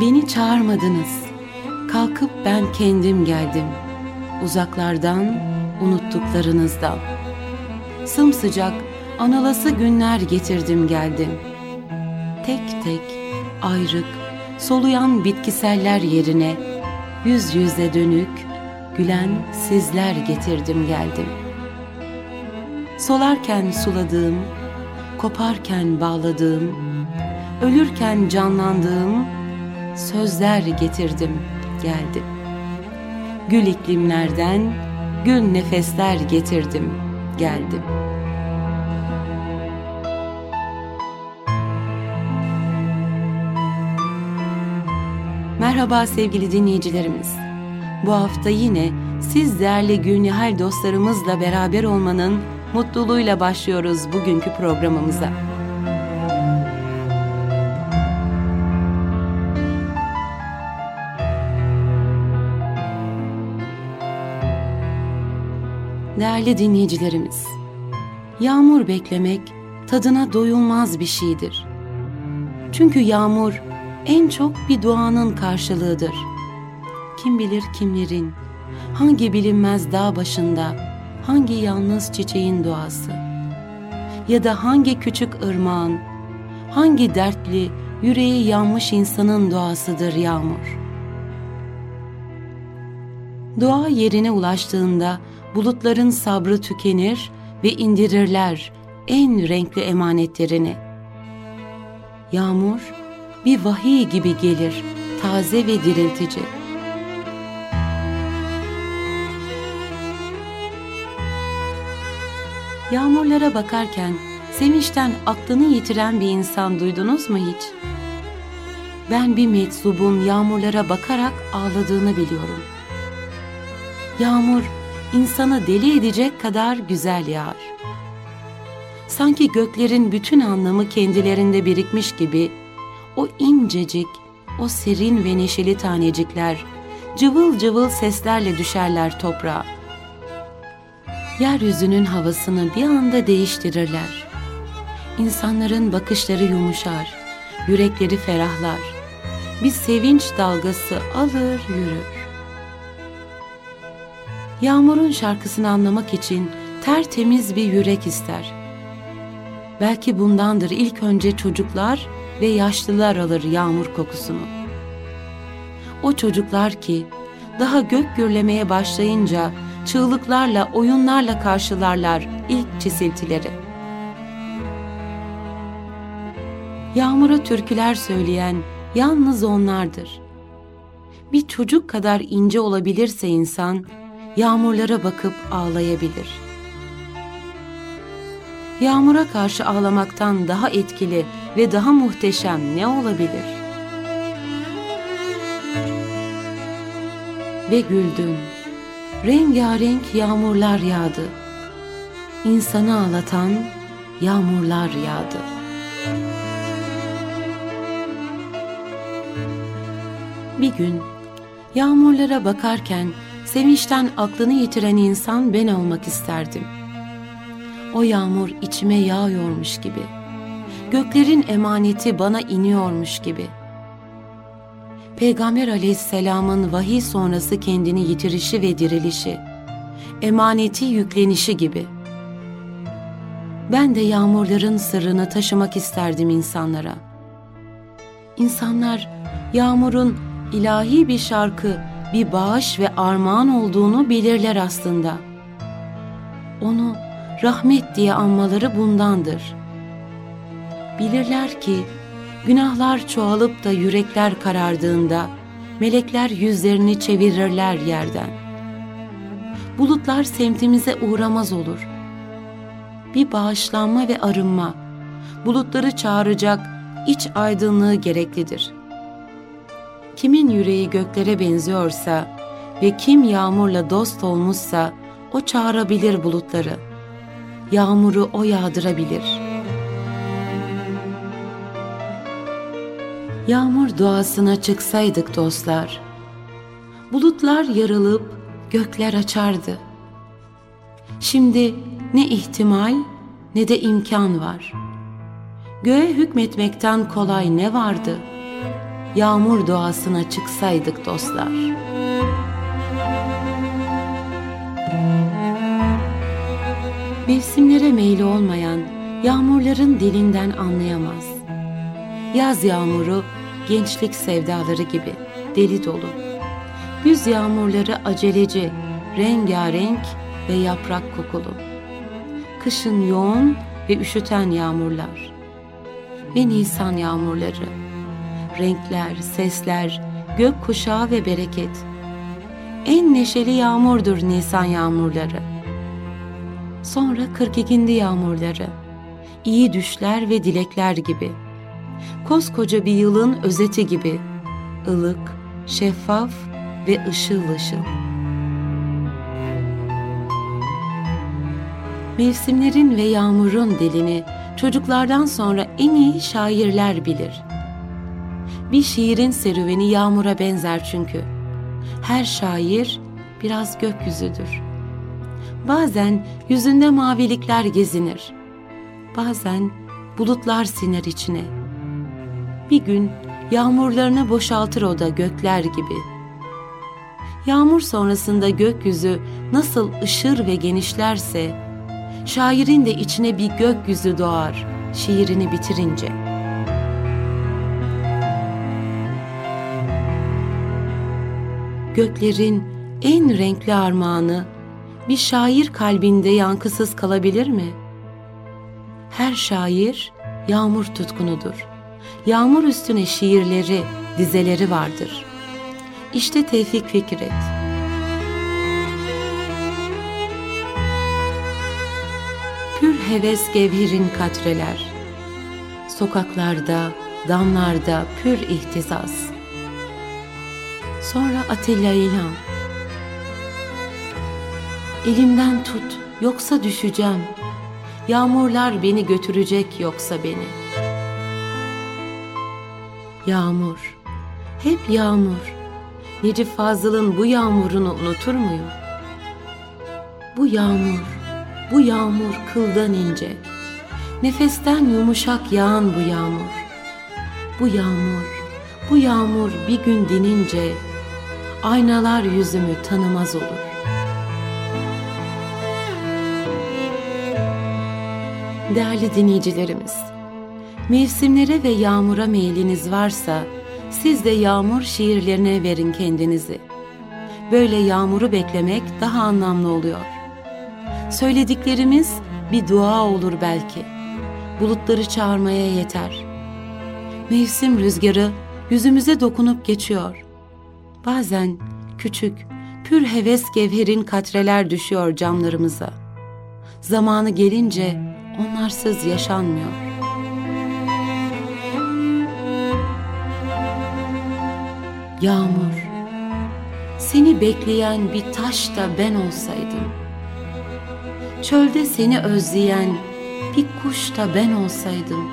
Beni çağırmadınız. Kalkıp ben kendim geldim. Uzaklardan, unuttuklarınızdan. Sımsıcak, analası günler getirdim geldim. Tek tek, ayrık, soluyan bitkiseller yerine, yüz yüze dönük, gülen sizler getirdim geldim. Solarken suladığım, koparken bağladığım, ölürken canlandığım sözler getirdim geldim. Gül iklimlerden gül nefesler getirdim geldim. Merhaba sevgili dinleyicilerimiz. Bu hafta yine siz değerli Gülnihal dostlarımızla beraber olmanın mutluluğuyla başlıyoruz bugünkü programımıza. Değerli dinleyicilerimiz, yağmur beklemek tadına doyulmaz bir şeydir. Çünkü yağmur en çok bir duanın karşılığıdır. Kim bilir kimlerin, hangi bilinmez dağ başında, hangi yalnız çiçeğin duası ya da hangi küçük ırmağın, hangi dertli, yüreği yanmış insanın duasıdır yağmur. Dua yerine ulaştığında bulutların sabrı tükenir ve indirirler en renkli emanetlerini. Yağmur bir vahiy gibi gelir, taze ve diriltici. Yağmurlara bakarken sevinçten aklını yitiren bir insan duydunuz mu hiç? Ben bir meczubun yağmurlara bakarak ağladığını biliyorum. Yağmur insanı deli edecek kadar güzel yağar. Sanki göklerin bütün anlamı kendilerinde birikmiş gibi o incecik, o serin ve neşeli tanecikler cıvıl cıvıl seslerle düşerler toprağa. Yeryüzünün havasını bir anda değiştirirler. İnsanların bakışları yumuşar, yürekleri ferahlar. Bir sevinç dalgası alır yürür. Yağmurun şarkısını anlamak için tertemiz bir yürek ister. Belki bundandır ilk önce çocuklar ve yaşlılar alır yağmur kokusunu. O çocuklar ki daha gök gürlemeye başlayınca çığlıklarla, oyunlarla karşılarlar ilk çisiltileri. Yağmura türküler söyleyen yalnız onlardır. Bir çocuk kadar ince olabilirse insan, yağmurlara bakıp ağlayabilir. Yağmura karşı ağlamaktan daha etkili ve daha muhteşem ne olabilir? Ve güldün. Rengarenk yağmurlar yağdı. İnsanı ağlatan yağmurlar yağdı. Bir gün yağmurlara bakarken sevinçten aklını yitiren insan ben olmak isterdim. O yağmur içime yağıyormuş gibi. Göklerin emaneti bana iniyormuş gibi. Peygamber aleyhisselamın vahiy sonrası kendini yitirişi ve dirilişi, emaneti yüklenişi gibi. Ben de yağmurların sırrını taşımak isterdim insanlara. İnsanlar yağmurun ilahi bir şarkı, bir bağış ve armağan olduğunu bilirler aslında. Onu rahmet diye anmaları bundandır. Bilirler ki günahlar çoğalıp da yürekler karardığında melekler yüzlerini çevirirler yerden. Bulutlar semtimize uğramaz olur. Bir bağışlanma ve arınma, bulutları çağıracak iç aydınlığı gereklidir.'' Kimin yüreği göklere benziyorsa ve kim yağmurla dost olmuşsa o çağırabilir bulutları. Yağmuru o yağdırabilir. Yağmur duasına çıksaydık dostlar, bulutlar yarılıp gökler açardı. Şimdi ne ihtimal ne de imkan var. Göğe hükmetmekten kolay ne vardı?'' Yağmur doğasına çıksaydık dostlar. Mevsimlere meyli olmayan yağmurların dilinden anlayamaz. Yaz yağmuru gençlik sevdaları gibi deli dolu. Güz yağmurları aceleci, rengarenk ve yaprak kokulu. Kışın yoğun ve üşüten yağmurlar. Ve Nisan yağmurları. Renkler, sesler, gök kuşağı ve bereket. En neşeli yağmurdur Nisan yağmurları. Sonra 42. yağmurları. İyi düşler ve dilekler gibi. Koskoca bir yılın özeti gibi. ılık, şeffaf ve ışıl ışıl. Mevsimlerin ve yağmurun dilini çocuklardan sonra en iyi şairler bilir. Bir şiirin serüveni yağmura benzer çünkü. Her şair biraz gökyüzüdür. Bazen yüzünde mavilikler gezinir. Bazen bulutlar siner içine. Bir gün yağmurlarını boşaltır o da gökler gibi. Yağmur sonrasında gökyüzü nasıl ışır ve genişlerse, şairin de içine bir gökyüzü doğar şiirini bitirince. Göklerin en renkli armağanı bir şair kalbinde yankısız kalabilir mi? Her şair yağmur tutkunudur. Yağmur üstüne şiirleri, dizeleri vardır. İşte Tevfik Fikret. Pür heves gevhirin katreler. Sokaklarda, damlarda pür ihtizaz. Sonra Atilla İlhan. Elimden tut, yoksa düşeceğim. Yağmurlar beni götürecek yoksa beni. Yağmur, hep yağmur. Necip Fazıl'ın bu yağmurunu unutur muyum? Bu yağmur, bu yağmur kıldan ince. Nefesten yumuşak yağan bu yağmur. Bu yağmur, bu yağmur bir gün dinince aynalar yüzümü tanımaz olur. Değerli dinleyicilerimiz, mevsimlere ve yağmura meyliniz varsa siz de yağmur şiirlerine verin kendinizi. Böyle yağmuru beklemek daha anlamlı oluyor. Söylediklerimiz bir dua olur belki. Bulutları çağırmaya yeter. Mevsim rüzgarı yüzümüze dokunup geçiyor. Bazen küçük, pür heves gevherin katreler düşüyor camlarımıza. Zamanı gelince onlarsız yaşanmıyor. Yağmur, seni bekleyen bir taş da ben olsaydım. Çölde seni özleyen bir kuş da ben olsaydım.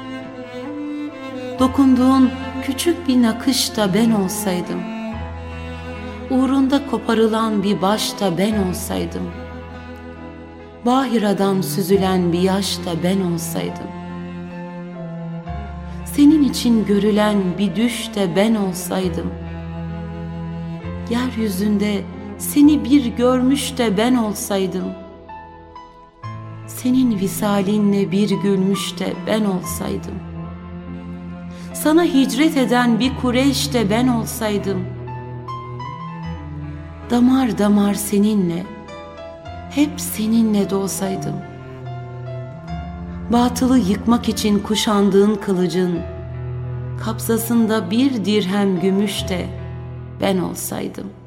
Dokunduğun küçük bir nakış da ben olsaydım. Uğrunda koparılan bir baş da ben olsaydım. Bahiradan süzülen bir yaş da ben olsaydım. Senin için görülen bir düş de ben olsaydım. Yeryüzünde seni bir görmüş de ben olsaydım.'' senin visalinle bir gülmüş de ben olsaydım. Sana hicret eden bir Kureyş de ben olsaydım. Damar damar seninle, hep seninle de olsaydım. Batılı yıkmak için kuşandığın kılıcın, kapsasında bir dirhem gümüş de ben olsaydım.''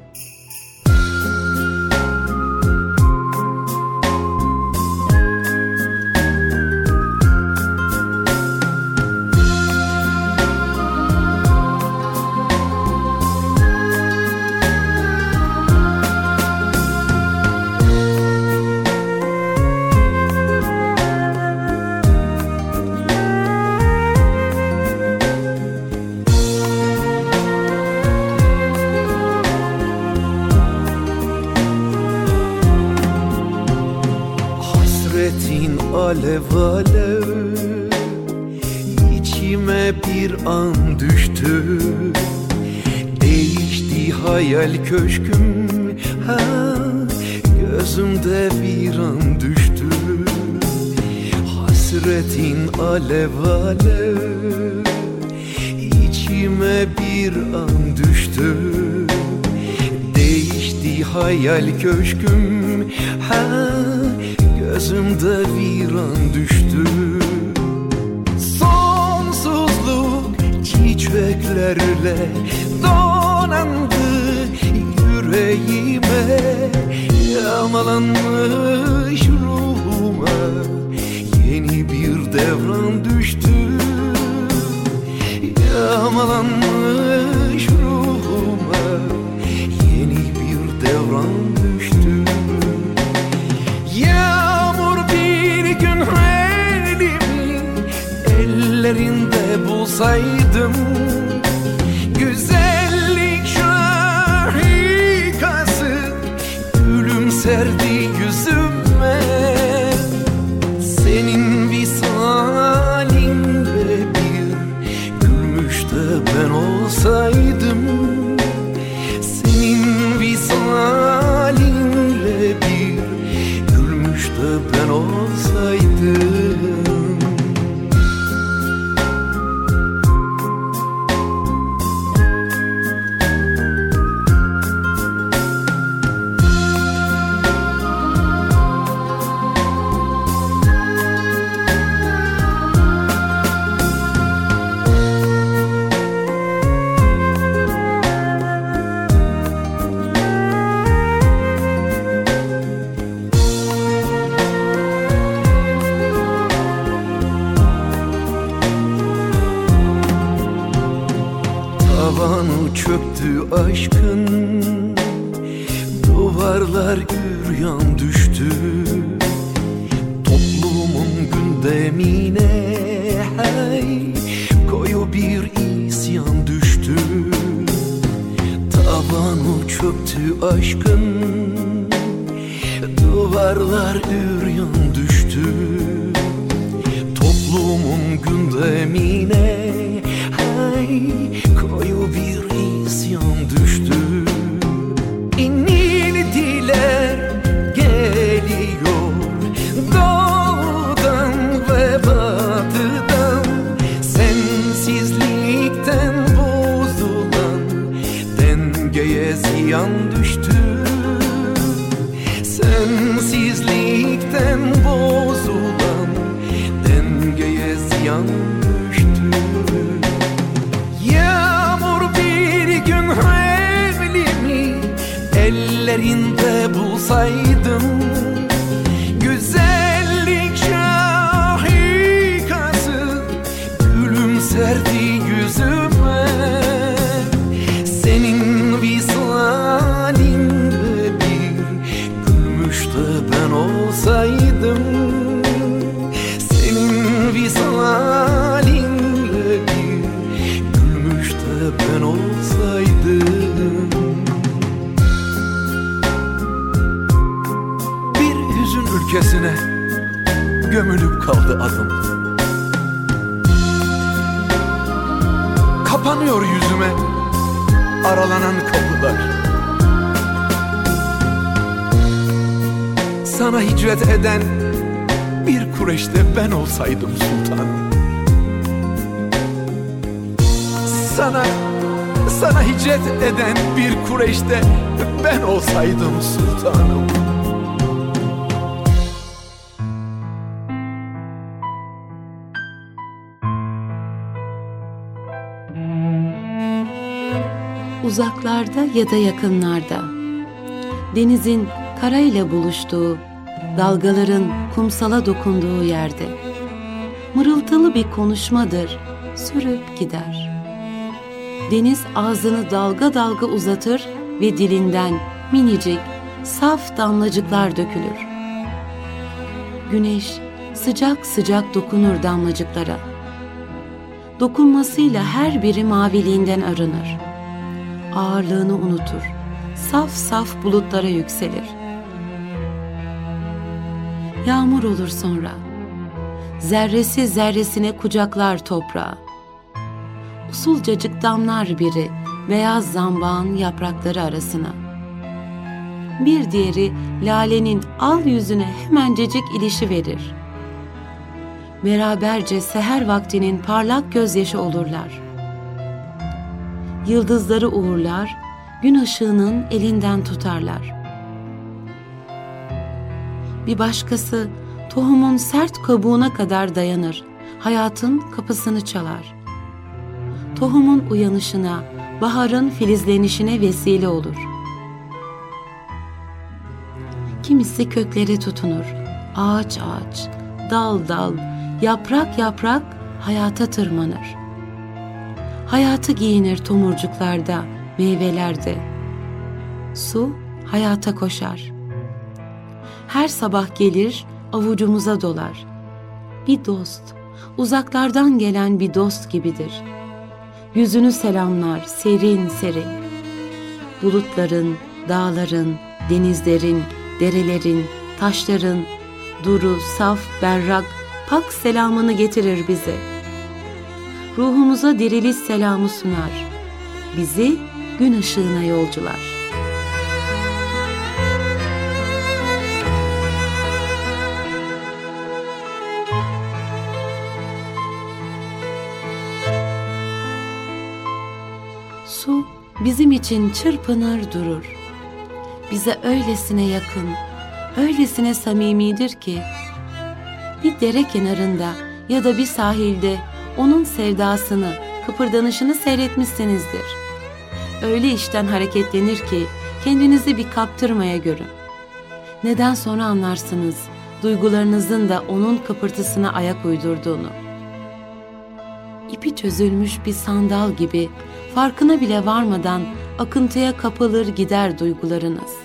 Çöktü aşkın Duvarlar üryan düştü. Toplumun gündemine hey, koyu bir isyan düştü. İniltiler ziyan düştü aralanan kapılar. Sana hicret eden bir Kureş'te ben olsaydım sultanım Sana, sana hicret eden bir Kureş'te ben olsaydım sultanım Uzaklarda ya da yakınlarda. Denizin karayla buluştuğu, dalgaların kumsala dokunduğu yerde. Mırıltılı bir konuşmadır, sürüp gider. Deniz ağzını dalga dalga uzatır ve dilinden minicik, saf damlacıklar dökülür. Güneş sıcak sıcak dokunur damlacıklara. Dokunmasıyla her biri maviliğinden arınır. Ağırlığını unutur. Saf saf bulutlara yükselir. Yağmur olur sonra. Zerresi zerresine kucaklar toprağı. Usulcacık damlar biri beyaz zambağın yaprakları arasına. Bir diğeri lalenin al yüzüne hemencecik ilişi verir. Beraberce seher vaktinin parlak gözyaşı olurlar. Yıldızları uğurlar, gün ışığının elinden tutarlar. Bir başkası tohumun sert kabuğuna kadar dayanır, hayatın kapısını çalar. Tohumun uyanışına, baharın filizlenişine vesile olur. Kimisi köklere tutunur, ağaç ağaç, dal dal, yaprak yaprak hayata tırmanır. Hayatı giyinir tomurcuklarda, meyvelerde. Su hayata koşar. Her sabah gelir, avucumuza dolar. Bir dost, uzaklardan gelen bir dost gibidir. Yüzünü selamlar serin serin. Bulutların, dağların, denizlerin, derelerin, taşların, duru, saf, berrak, pak selamını getirir bize. Ruhumuza diriliş selamı sunar. Bizi gün ışığına yolcular.'' Su bizim için çırpınır durur. Bize öylesine yakın, öylesine samimidir ki bir dere kenarında ya da bir sahilde onun sevdasını, kıpırdanışını seyretmişsinizdir. Öyle işten hareketlenir ki kendinizi bir kaptırmaya görün. Neden sonra anlarsınız duygularınızın da onun kıpırtısına ayak uydurduğunu. İpi çözülmüş bir sandal gibi farkına bile varmadan akıntıya kapılır gider duygularınız.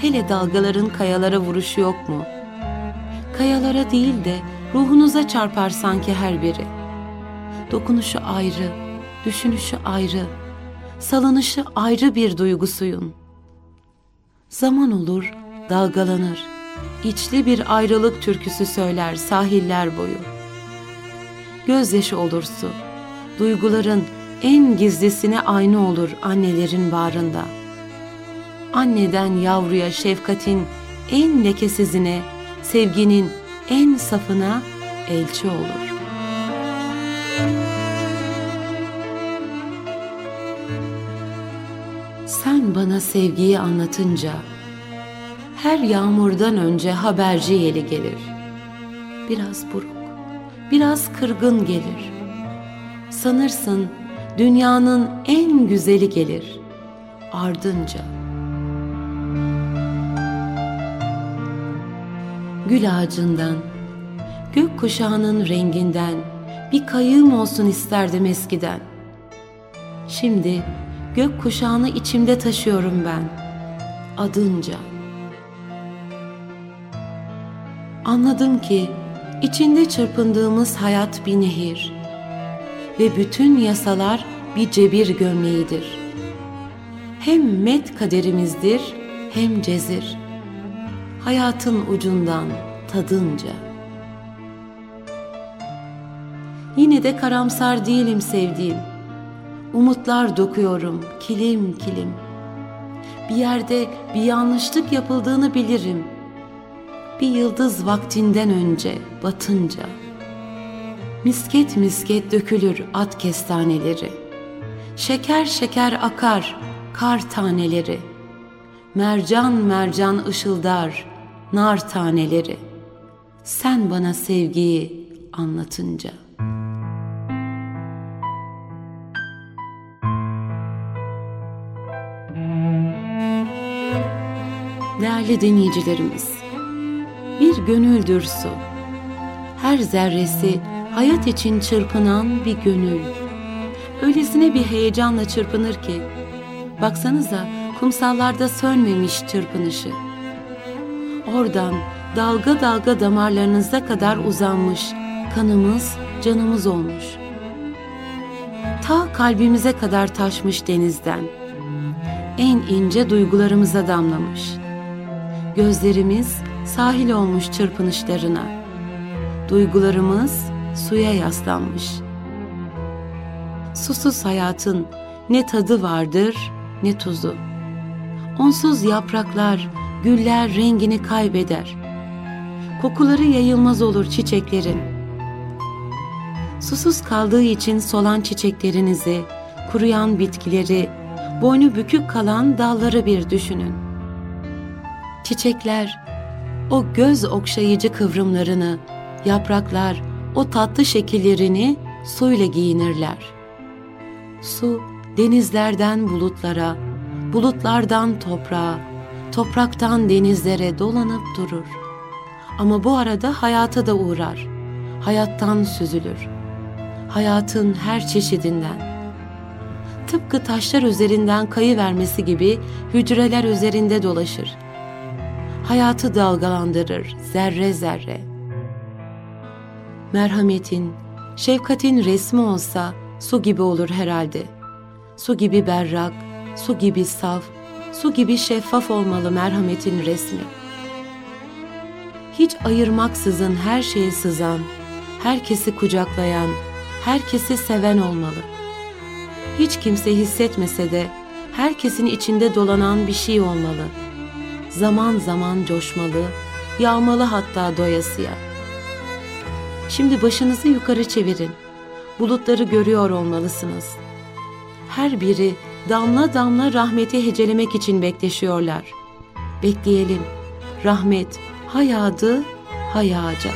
Hele dalgaların kayalara vuruşu yok mu? Kayalara değil de ruhunuza çarpar sanki her biri. Dokunuşu ayrı, düşünüşü ayrı, salınışı ayrı bir duygusuyun. Zaman olur, dalgalanır, içli bir ayrılık türküsü söyler sahiller boyu. Gözyaşı olursu, duyguların en gizlisine aynı olur annelerin bağrında. Anneden yavruya şefkatin en lekesizine, sevginin en safına elçi olur. Sen bana sevgiyi anlatınca, her yağmurdan önce haberci yeli gelir. Biraz buruk, biraz kırgın gelir. Sanırsın dünyanın en güzeli gelir ardınca. Gül ağacından, gök kuşağının renginden bir kayığım olsun isterdim eskiden. Şimdi gök kuşağını içimde taşıyorum ben, adınca. Anladım ki içinde çırpındığımız hayat bir nehir ve bütün yasalar bir cebir gömleğidir. Hem met kaderimizdir hem cezir. Hayatın ucundan tadınca. Yine de karamsar değilim sevdiğim. Umutlar dokuyorum kilim kilim. Bir yerde bir yanlışlık yapıldığını bilirim. Bir yıldız vaktinden önce batınca.'' Misket misket dökülür at kestaneleri. Şeker şeker akar kar taneleri. Mercan mercan ışıldar nar taneleri. Sen bana sevgiyi anlatınca. Değerli dinleyicilerimiz, bir gönüldür su. Her zerresi hayat için çırpınan bir gönül. Öylesine bir heyecanla çırpınır ki, baksanıza kumsallarda sönmemiş çırpınışı. Oradan dalga dalga damarlarınıza kadar uzanmış, kanımız, canımız olmuş. Ta kalbimize kadar taşmış denizden. En ince duygularımıza damlamış. Gözlerimiz sahil olmuş çırpınışlarına. Duygularımız suya yaslanmış. Susuz hayatın Ne tadı vardır ne tuzu. Onsuz yapraklar, güller rengini kaybeder. Kokuları yayılmaz olur çiçeklerin. Susuz kaldığı için solan çiçeklerinizi, kuruyan bitkileri, boynu bükük kalan dalları bir düşünün. Çiçekler, o göz okşayıcı kıvrımlarını, yapraklar, o tatlı şekillerini suyla giyinirler. Su, denizlerden bulutlara, bulutlardan toprağa, topraktan denizlere dolanıp durur. Ama bu arada hayata da uğrar, hayattan süzülür. Hayatın her çeşidinden. Tıpkı taşlar üzerinden kayı vermesi gibi hücreler üzerinde dolaşır. Hayatı dalgalandırır zerre zerre. Merhametin, şefkatin resmi olsa su gibi olur herhalde. Su gibi berrak, su gibi saf, su gibi şeffaf olmalı merhametin resmi. Hiç ayırmaksızın her şeye sızan, herkesi kucaklayan, herkesi seven olmalı. Hiç kimse hissetmese de herkesin içinde dolanan bir şey olmalı. Zaman zaman coşmalı, yağmalı hatta doyasıya. Şimdi başınızı yukarı çevirin. Bulutları görüyor olmalısınız. Her biri damla damla rahmeti hecelemek için bekleşiyorlar. Bekleyelim. Rahmet ha yağdı, ha.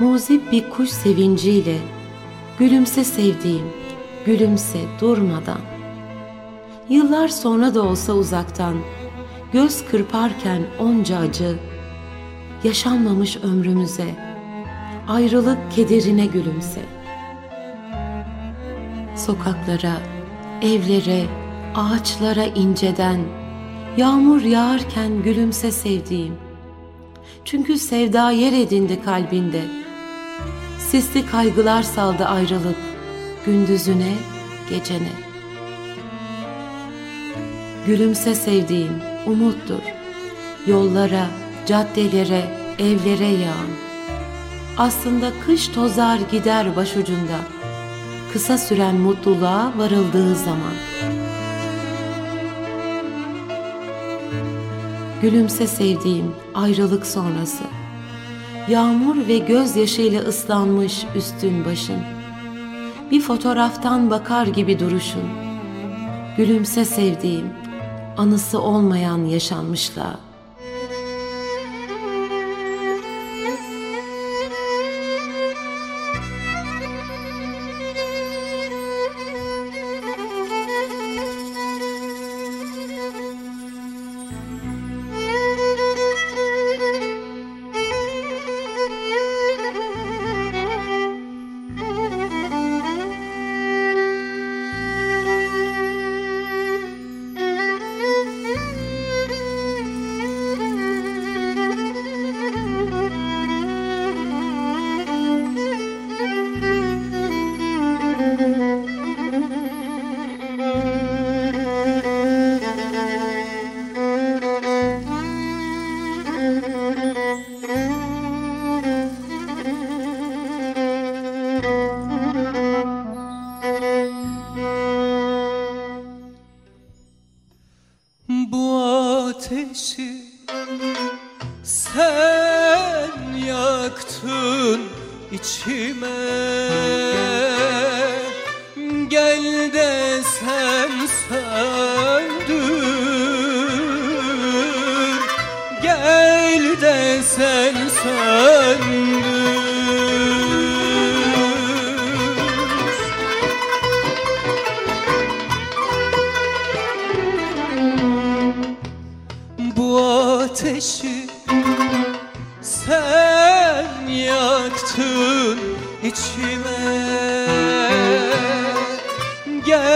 Muzip bir kuş sevinciyle, gülümse sevdiğim, gülümse durmadan.'' Yıllar sonra da olsa uzaktan, göz kırparken onca acı, yaşanmamış ömrümüze, ayrılık kederine gülümse. Sokaklara, evlere, ağaçlara inceden, yağmur yağarken gülümse sevdiğim. Çünkü sevda yer edindi kalbinde. Sisli kaygılar saldı ayrılık, gündüzüne, gecene.'' Gülümse sevdiğim umuttur. Yollara, caddelere, evlere yağan. Aslında kış tozar gider başucunda. Kısa süren mutluluğa varıldığı zaman. Gülümse sevdiğim ayrılık sonrası. Yağmur ve gözyaşıyla ıslanmış üstün başın. Bir fotoğraftan bakar gibi duruşun. Gülümse sevdiğim anısı olmayan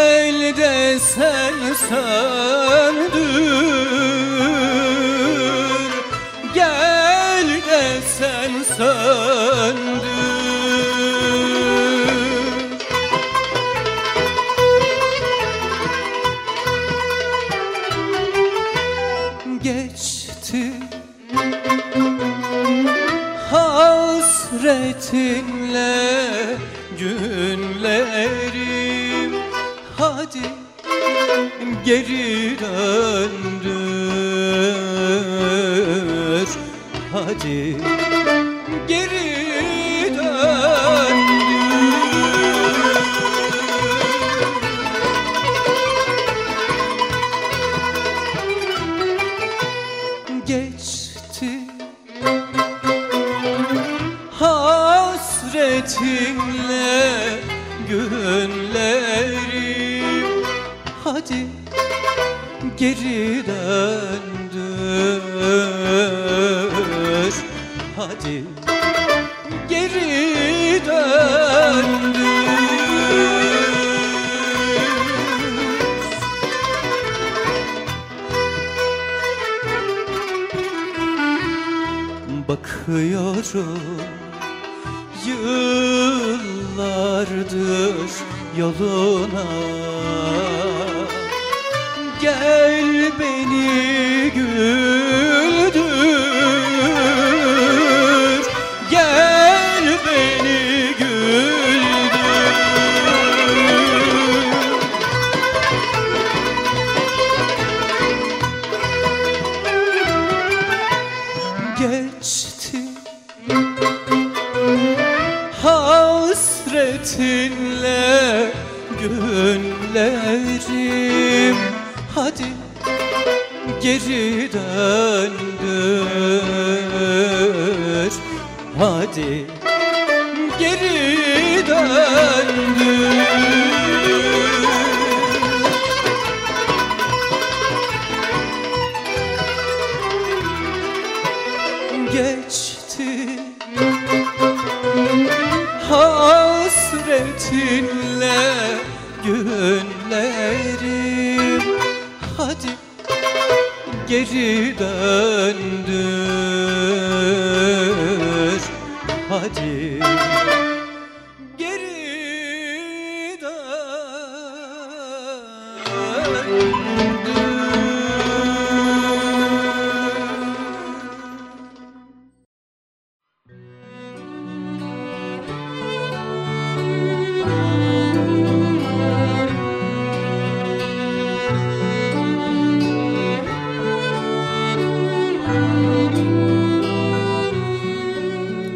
elde sen söndür. Gel de sen söndür. Geçti hasretinle. Geri döndür Hadi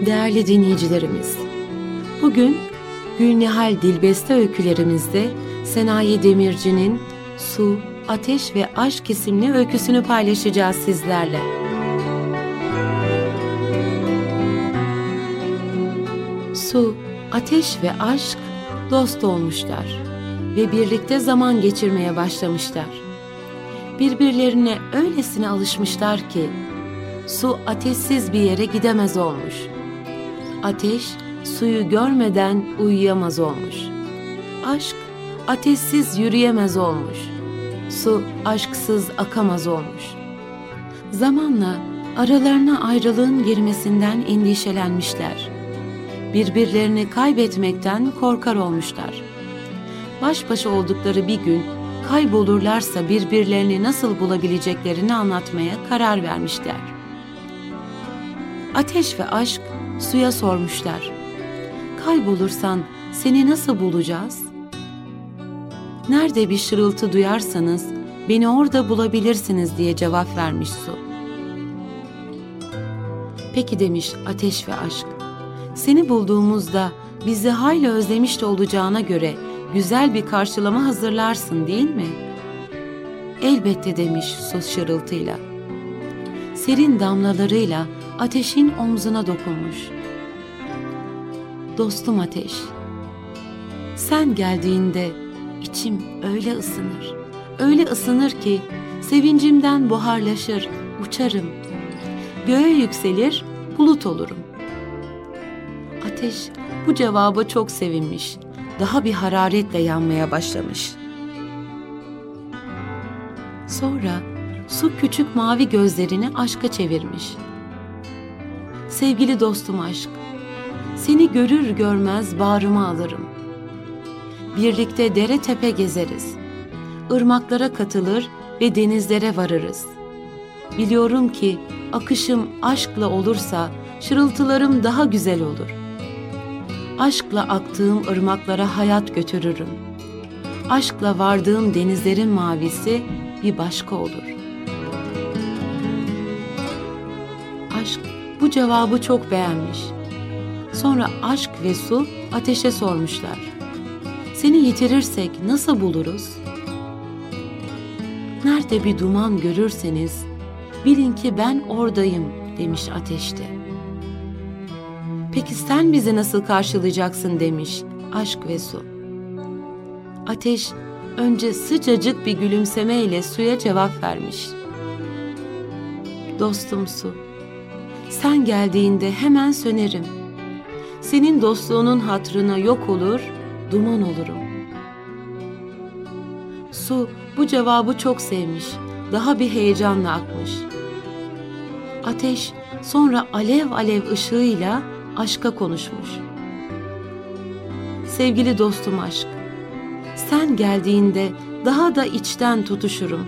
Değerli dinleyicilerimiz, bugün Gülnihal Dilbeste öykülerimizde Senayi Demirci'nin Su, Ateş ve Aşk isimli öyküsünü paylaşacağız sizlerle. Su, ateş ve aşk dost olmuşlar ve birlikte zaman geçirmeye başlamışlar. Birbirlerine öylesine alışmışlar ki su ateşsiz bir yere gidemez olmuş. Ateş suyu görmeden uyuyamaz olmuş. Aşk ateşsiz yürüyemez olmuş. Su aşksız akamaz olmuş. Zamanla aralarına ayrılığın girmesinden endişelenmişler. Birbirlerini kaybetmekten korkar olmuşlar. Baş başa oldukları bir gün kaybolurlarsa birbirlerini nasıl bulabileceklerini anlatmaya karar vermişler. Ateş ve aşk suya sormuşlar. Kaybolursan seni nasıl bulacağız? Nerede bir şırıltı duyarsanız beni orada bulabilirsiniz diye cevap vermiş su. Peki demiş ateş ve aşk. Seni bulduğumuzda bizi hayli özlemiş de olacağına göre güzel bir karşılama hazırlarsın değil mi? Elbette demiş su şırıltıyla. Serin damlalarıyla ateşin omzuna dokunmuş. Dostum ateş, sen geldiğinde içim öyle ısınır, öyle ısınır ki sevincimden buharlaşır, uçarım. Göğe yükselir, bulut olurum. Ateş bu cevaba çok sevinmiş, daha bir hararetle yanmaya başlamış. Sonra su küçük mavi gözlerini aşka çevirmiş. Sevgili dostum aşk, seni görür görmez bağrıma alırım. Birlikte dere tepe gezeriz. Irmaklara katılır ve denizlere varırız. Biliyorum ki akışım aşkla olursa şırıltılarım daha güzel olur. Aşkla aktığım ırmaklara hayat götürürüm. Aşkla vardığım denizlerin mavisi bir başka olur. Cevabı çok beğenmiş. Sonra aşk ve su ateşe sormuşlar. Seni yitirirsek nasıl buluruz? Nerede bir duman görürseniz bilin ki ben oradayım demiş ateşte. Peki sen bizi nasıl karşılayacaksın demiş aşk ve su. Ateş önce sıcacık bir gülümsemeyle suya cevap vermiş. Dostum su, sen geldiğinde hemen sönerim. Senin dostluğunun hatrına yok olur, duman olurum. Su bu cevabı çok sevmiş, daha bir heyecanla akmış. Ateş sonra alev alev ışığıyla aşka konuşmuş. Sevgili dostum aşk, sen geldiğinde daha da içten tutuşurum.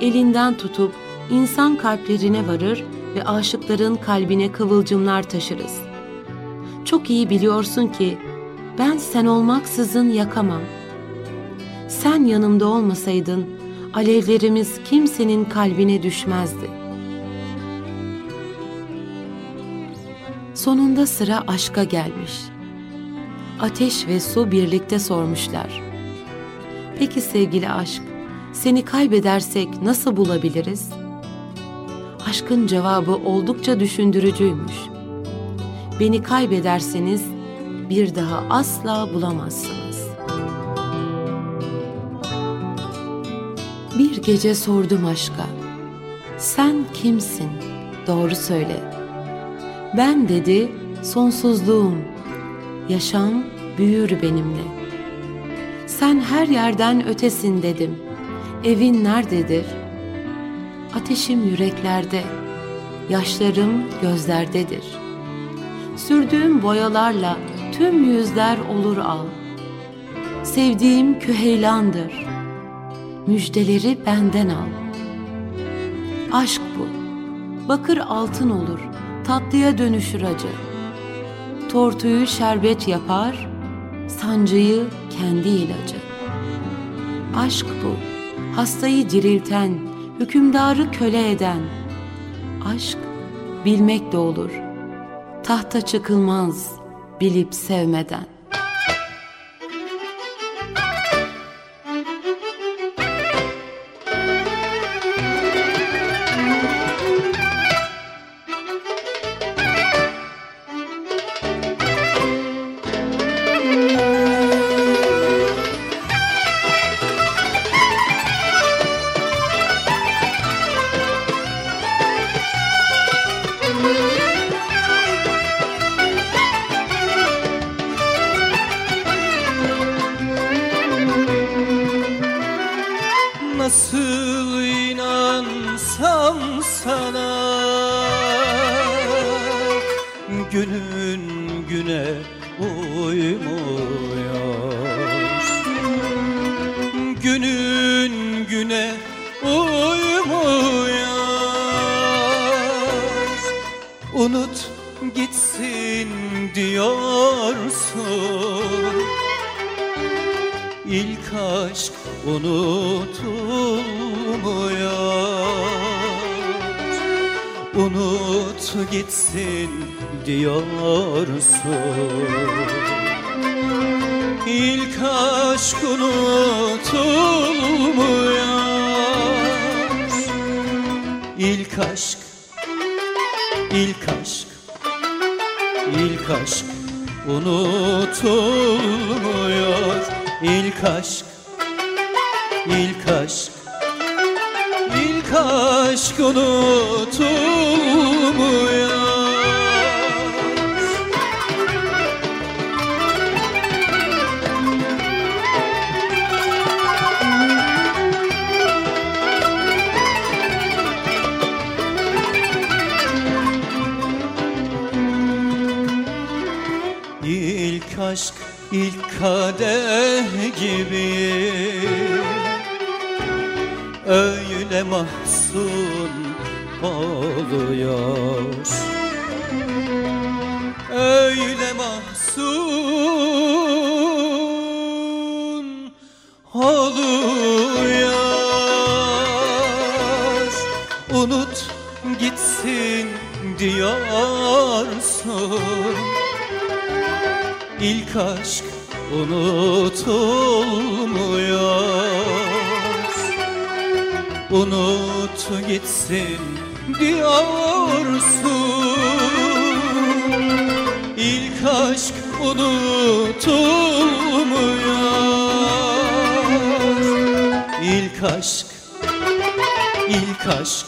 Elinden tutup insan kalplerine varır ve aşıkların kalbine kıvılcımlar taşırız. Çok iyi biliyorsun ki ben sen olmaksızın yakamam. Sen yanımda olmasaydın alevlerimiz kimsenin kalbine düşmezdi. Sonunda sıra aşka gelmiş. Ateş ve su birlikte sormuşlar. Peki sevgili aşk, seni kaybedersek nasıl bulabiliriz? Aşkın cevabı oldukça düşündürücüymüş. Beni kaybederseniz bir daha asla bulamazsınız. Bir gece sordum aşka. Sen kimsin? Doğru söyle. Ben dedi sonsuzluğum. Yaşam büyür benimle. Sen her yerden ötesin dedim. Evin nerededir? Ateşim yüreklerde, yaşlarım gözlerdedir. Sürdüğüm boyalarla tüm yüzler olur al. Sevdiğim küheylandır. Müjdeleri benden al. Aşk bu. Bakır altın olur, tatlıya dönüşür acı. Tortuyu şerbet yapar, sancıyı kendi ilacı. Aşk bu. Hastayı dirilten, hükümdarı köle eden. Aşk bilmek de olur. Tahta çıkılmaz bilip sevmeden. Unut gitsin diyorsun. İlk aşk unutulmuyor. İlk aşk İlk aşk İlk aşk unutulmuyor. İlk aşk İlk aşk kadeh gibi. Öyle mahzun oluyor. İle mahzun oluyor. Unut gitsin diyorsun. İlk aşk unutulmuyor. Unut gitsin diyorsun İlk aşk unutulmuyor. İlk aşk, ilk aşk,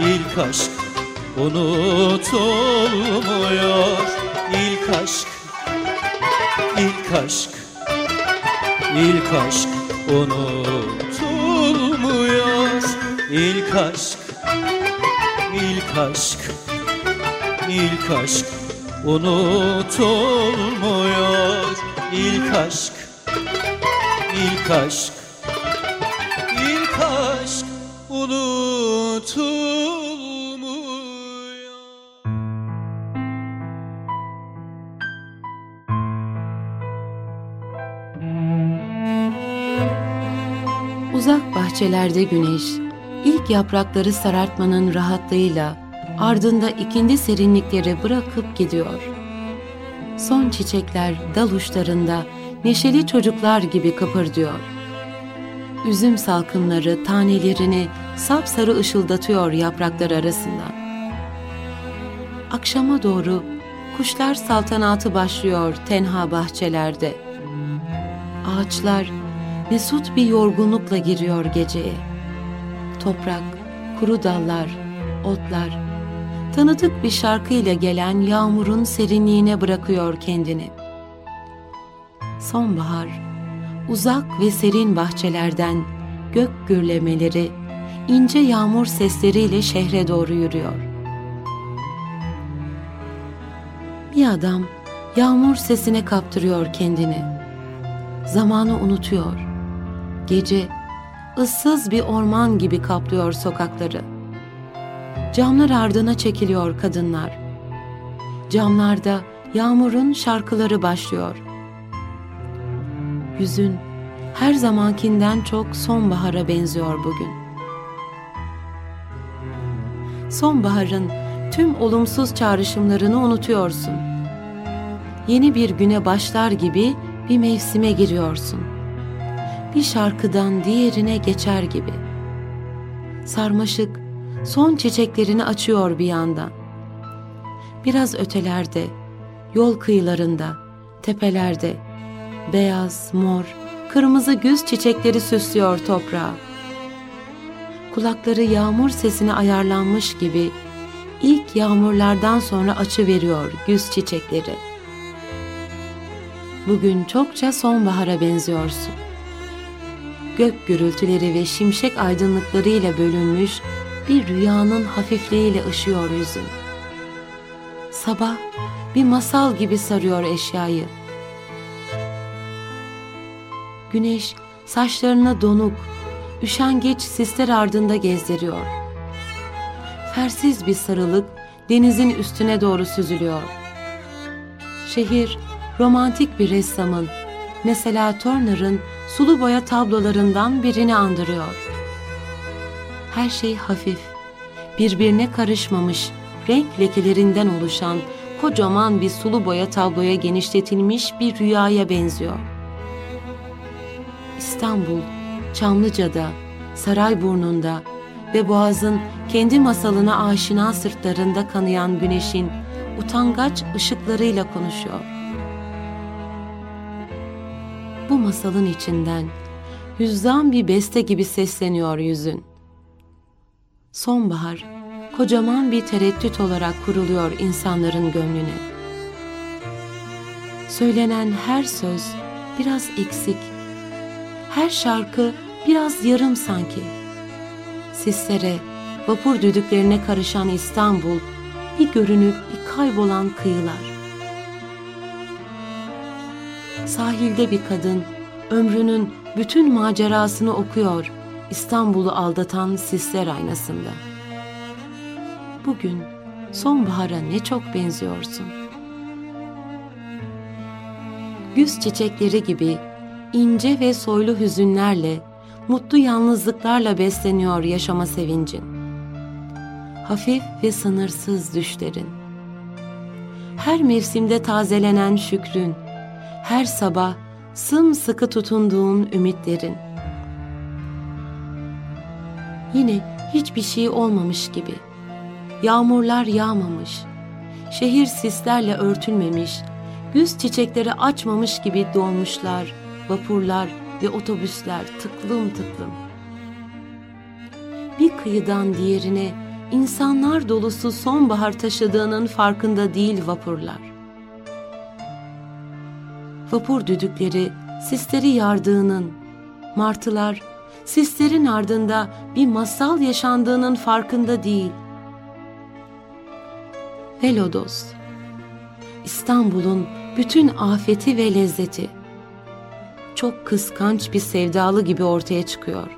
ilk aşk unutulmuyor. İlk aşk, ilk aşk, ilk aşk unutulmuyor. İlk aşk, ilk aşk, ilk aşk unutulmuyor. İlk aşk, ilk aşk, ilk aşk unutulmuyor bahçelerde güneş, ilk yaprakları sarartmanın rahatlığıyla ardında ikindi serinlikleri bırakıp gidiyor. Son çiçekler dal uçlarında neşeli çocuklar gibi kıpırdıyor. Üzüm salkımları tanelerini sapsarı ışıldatıyor yapraklar arasından. Akşama doğru kuşlar saltanatı başlıyor tenha bahçelerde. Ağaçlar mesut bir yorgunlukla giriyor geceye. Toprak, kuru dallar, otlar, tanıdık bir şarkıyla gelen yağmurun serinliğine bırakıyor kendini. Sonbahar, uzak ve serin bahçelerden gök gürlemeleri, ince yağmur sesleriyle şehre doğru yürüyor. Bir adam yağmur sesine kaptırıyor kendini. Zamanı unutuyor. Gece ıssız bir orman gibi kaplıyor sokakları. Camlar ardına çekiliyor kadınlar. Camlarda yağmurun şarkıları başlıyor. Yüzün her zamankinden çok sonbahara benziyor bugün. Sonbaharın tüm olumsuz çağrışımlarını unutuyorsun. Yeni bir güne başlar gibi bir mevsime giriyorsun. Bir şarkıdan diğerine geçer gibi. Sarmaşık son çiçeklerini açıyor bir yandan. Biraz ötelerde, yol kıyılarında, tepelerde beyaz, mor, kırmızı güz çiçekleri süslüyor toprağı. Kulakları yağmur sesine ayarlanmış gibi ilk yağmurlardan sonra açı veriyor güz çiçekleri. Bugün çokça sonbahara benziyorsun. Gök gürültüleri ve şimşek aydınlıklarıyla bölünmüş bir rüyanın hafifliğiyle ışıyor yüzün. Sabah bir masal gibi sarıyor eşyayı. Güneş saçlarını donuk, üşengeç sisler ardında gezdiriyor. Fersiz bir sarılık denizin üstüne doğru süzülüyor. Şehir romantik bir ressamın, mesela Turner'ın sulu boya tablolarından birini andırıyor. Her şey hafif, birbirine karışmamış, renk lekelerinden oluşan kocaman bir sulu boya tabloya genişletilmiş bir rüyaya benziyor. İstanbul, Çamlıca'da, Sarayburnu'nda ve Boğaz'ın kendi masalına aşina sırtlarında kanayan güneşin utangaç ışıklarıyla konuşuyor. Masalın içinden hüzzam bir beste gibi sesleniyor yüzün. Sonbahar, kocaman bir tereddüt olarak kuruluyor insanların gönlüne. Söylenen her söz biraz eksik, her şarkı biraz yarım sanki. Sislere, vapur düdüklerine karışan İstanbul, bir görünüp bir kaybolan kıyılar. Sahilde bir kadın, ömrünün bütün macerasını okuyor İstanbul'u aldatan sisler aynasında. Bugün sonbahara ne çok benziyorsun. güz çiçekleri gibi ince ve soylu hüzünlerle, mutlu yalnızlıklarla besleniyor yaşama sevincin. Hafif ve sınırsız düşlerin. Her mevsimde tazelenen şükrün, her sabah sımsıkı tutunduğun ümitlerin. Yine hiçbir şey olmamış gibi. Yağmurlar yağmamış, şehir sislerle örtülmemiş, güz çiçekleri açmamış gibi dolmuşlar, vapurlar ve otobüsler tıklım tıklım. Bir kıyıdan diğerine insanlar dolusu sonbahar taşıdığının farkında değil vapurlar. Vapur düdükleri sisleri yardığının, martılar sislerin ardında bir masal yaşandığının farkında değil. Velodos, İstanbul'un bütün afeti ve lezzeti çok kıskanç bir sevdalı gibi ortaya çıkıyor.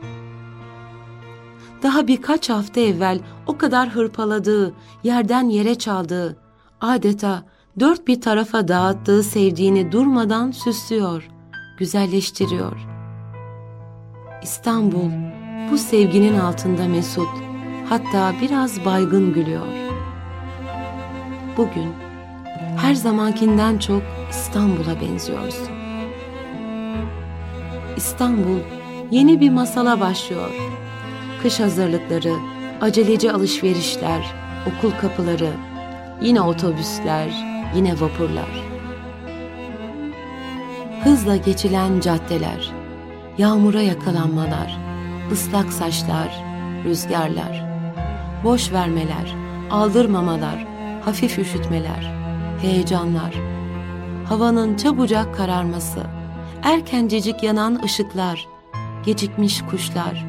Daha birkaç hafta evvel o kadar hırpaladığı, yerden yere çaldığı, adeta dört bir tarafa dağıttığı sevdiğini durmadan süslüyor, güzelleştiriyor. İstanbul bu sevginin altında mesut, hatta biraz baygın gülüyor. Bugün her zamankinden çok İstanbul'a benziyorsun. İstanbul yeni bir masala başlıyor. Kış hazırlıkları, aceleci alışverişler, okul kapıları, yine otobüsler, yine vapurlar. Hızla geçilen caddeler, yağmura yakalanmalar, ıslak saçlar, rüzgarlar, boş vermeler, aldırmamalar, hafif üşütmeler, heyecanlar, havanın çabucak kararması, erkencecik yanan ışıklar, gecikmiş kuşlar,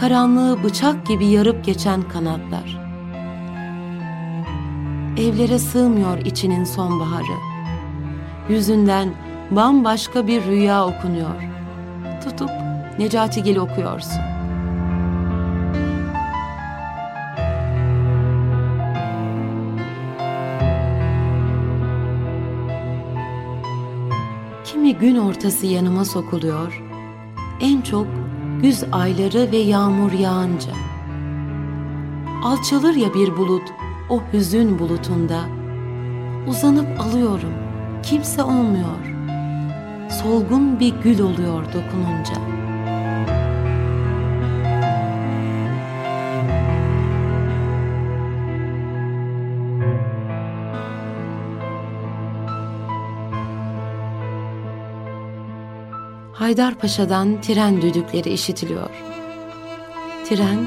karanlığı bıçak gibi yarıp geçen kanatlar. Evlere sığmıyor içinin sonbaharı. Yüzünden bambaşka bir rüya okunuyor. Tutup Necati Gil okuyorsun. Kimi gün ortası yanıma sokuluyor, en çok güz ayları ve yağmur yağınca. Alçalır ya bir bulut o hüzün bulutunda, uzanıp alıyorum, kimse olmuyor. Solgun bir gül oluyor dokununca.'' Haydarpaşa'dan tren düdükleri işitiliyor. Tren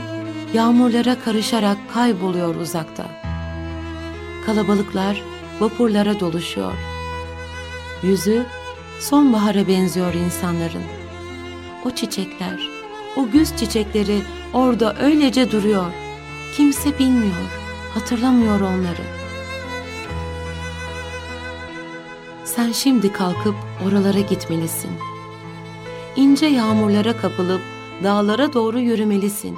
yağmurlara karışarak kayboluyor uzakta. Kalabalıklar vapurlara doluşuyor. Yüzü sonbahara benziyor insanların. O çiçekler, o güz çiçekleri orada öylece duruyor. Kimse bilmiyor, hatırlamıyor onları. Sen şimdi kalkıp oralara gitmelisin.'' ince yağmurlara kapılıp dağlara doğru yürümelisin.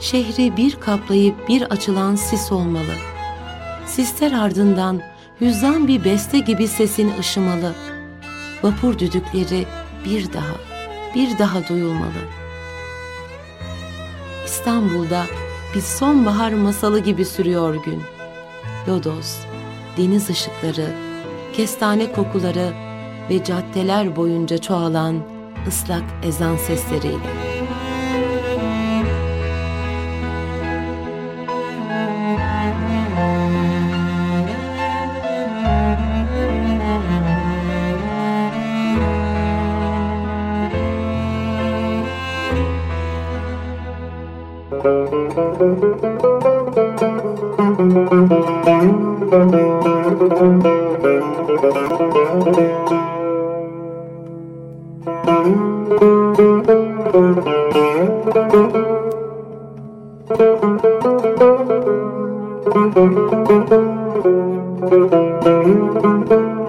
Şehri bir kaplayıp bir açılan sis olmalı. Sisler ardından hüzzam bir beste gibi sesin ışımalı. Vapur düdükleri bir daha, bir daha duyulmalı. İstanbul'da bir sonbahar masalı gibi sürüyor gün. Lodos, deniz ışıkları, kestane kokuları ve caddeler boyunca çoğalan ıslak ezan sesleriyle.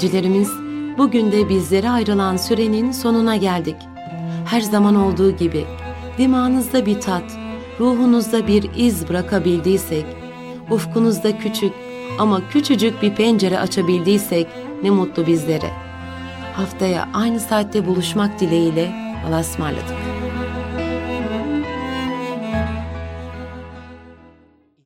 dinleyicilerimiz, bugün de bizlere ayrılan sürenin sonuna geldik. Her zaman olduğu gibi dimağınızda bir tat, ruhunuzda bir iz bırakabildiysek, ufkunuzda küçük ama küçücük bir pencere açabildiysek ne mutlu bizlere. Haftaya aynı saatte buluşmak dileğiyle Allah'a ısmarladık.